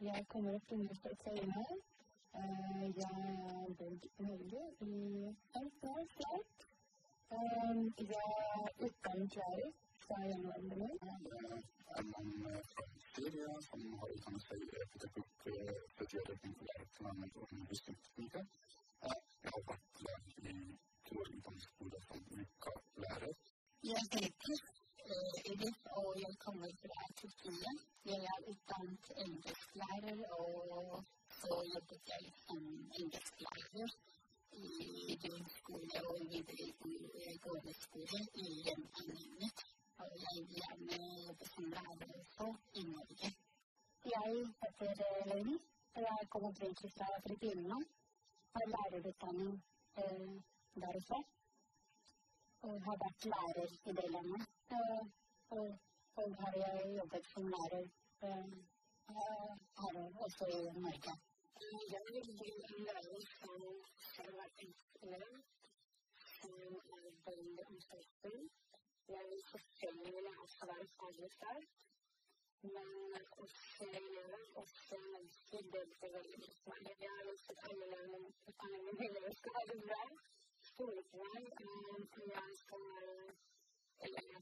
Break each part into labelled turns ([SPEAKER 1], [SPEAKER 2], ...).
[SPEAKER 1] Jeg kommer opprinnelig fra Trondheim. Jeg har bodd i Norge i ett år snart. Jeg er utdannet lærer fra hjemlandet mitt.
[SPEAKER 2] Er man fra Syria som har utdannet seg i pedagogikk og studerer intellekt og undervisningsteknikk? Jeg har vært lærer i to utdanningsskoler som UKA-lærer.
[SPEAKER 3] Jeg heter Edith, og jeg kommer. Jeg er utdannet engelsklærer, og så jobbet jeg som engelsklærer i grunnskole og videregående skole i hjemlandet mitt. Og jeg gjerne jobbe som lærer også i Norge.
[SPEAKER 1] Jeg heter Leni, og jeg kommer opprinnelig fra Filippinene. Har lærerutdanning derfra og har vært lærer i det landet. Og har jag jobbat som lärare här också i Mörka.
[SPEAKER 3] Jag vill bli en lärare som har varit entreprenör, som är bönder och omsorgsfull. Jag vill fortfarande vilja ha svar på det men också göra också människor bättre väldigt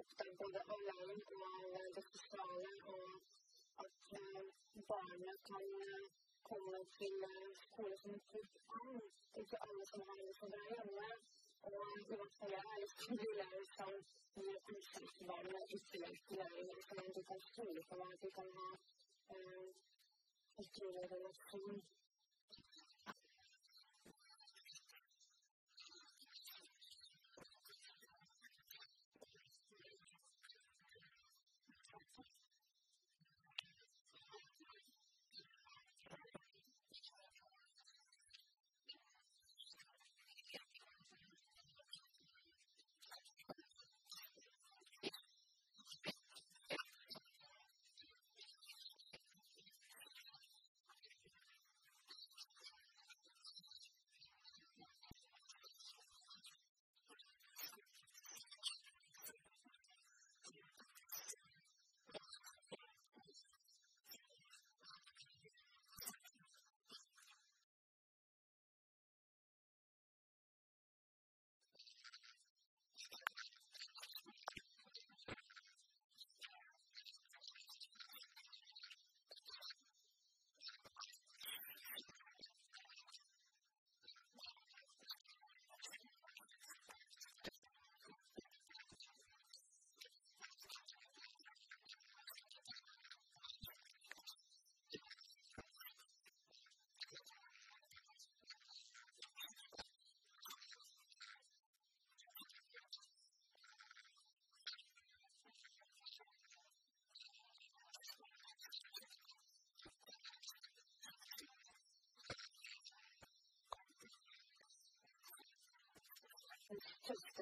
[SPEAKER 3] opptar både læring og det sosiale, og at barna kan komme til skole som. Det er ikke alle som har det så bra hjemme, og i hvert fall jeg har litt til å som gir til til læring, sånn at de kan stole på meg, at de kan ha trygg relasjon.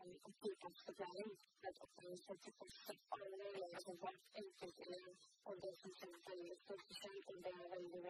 [SPEAKER 3] and the completeness of values that applies to the concept of the laws of what is fulfilling or the concept of the position of the value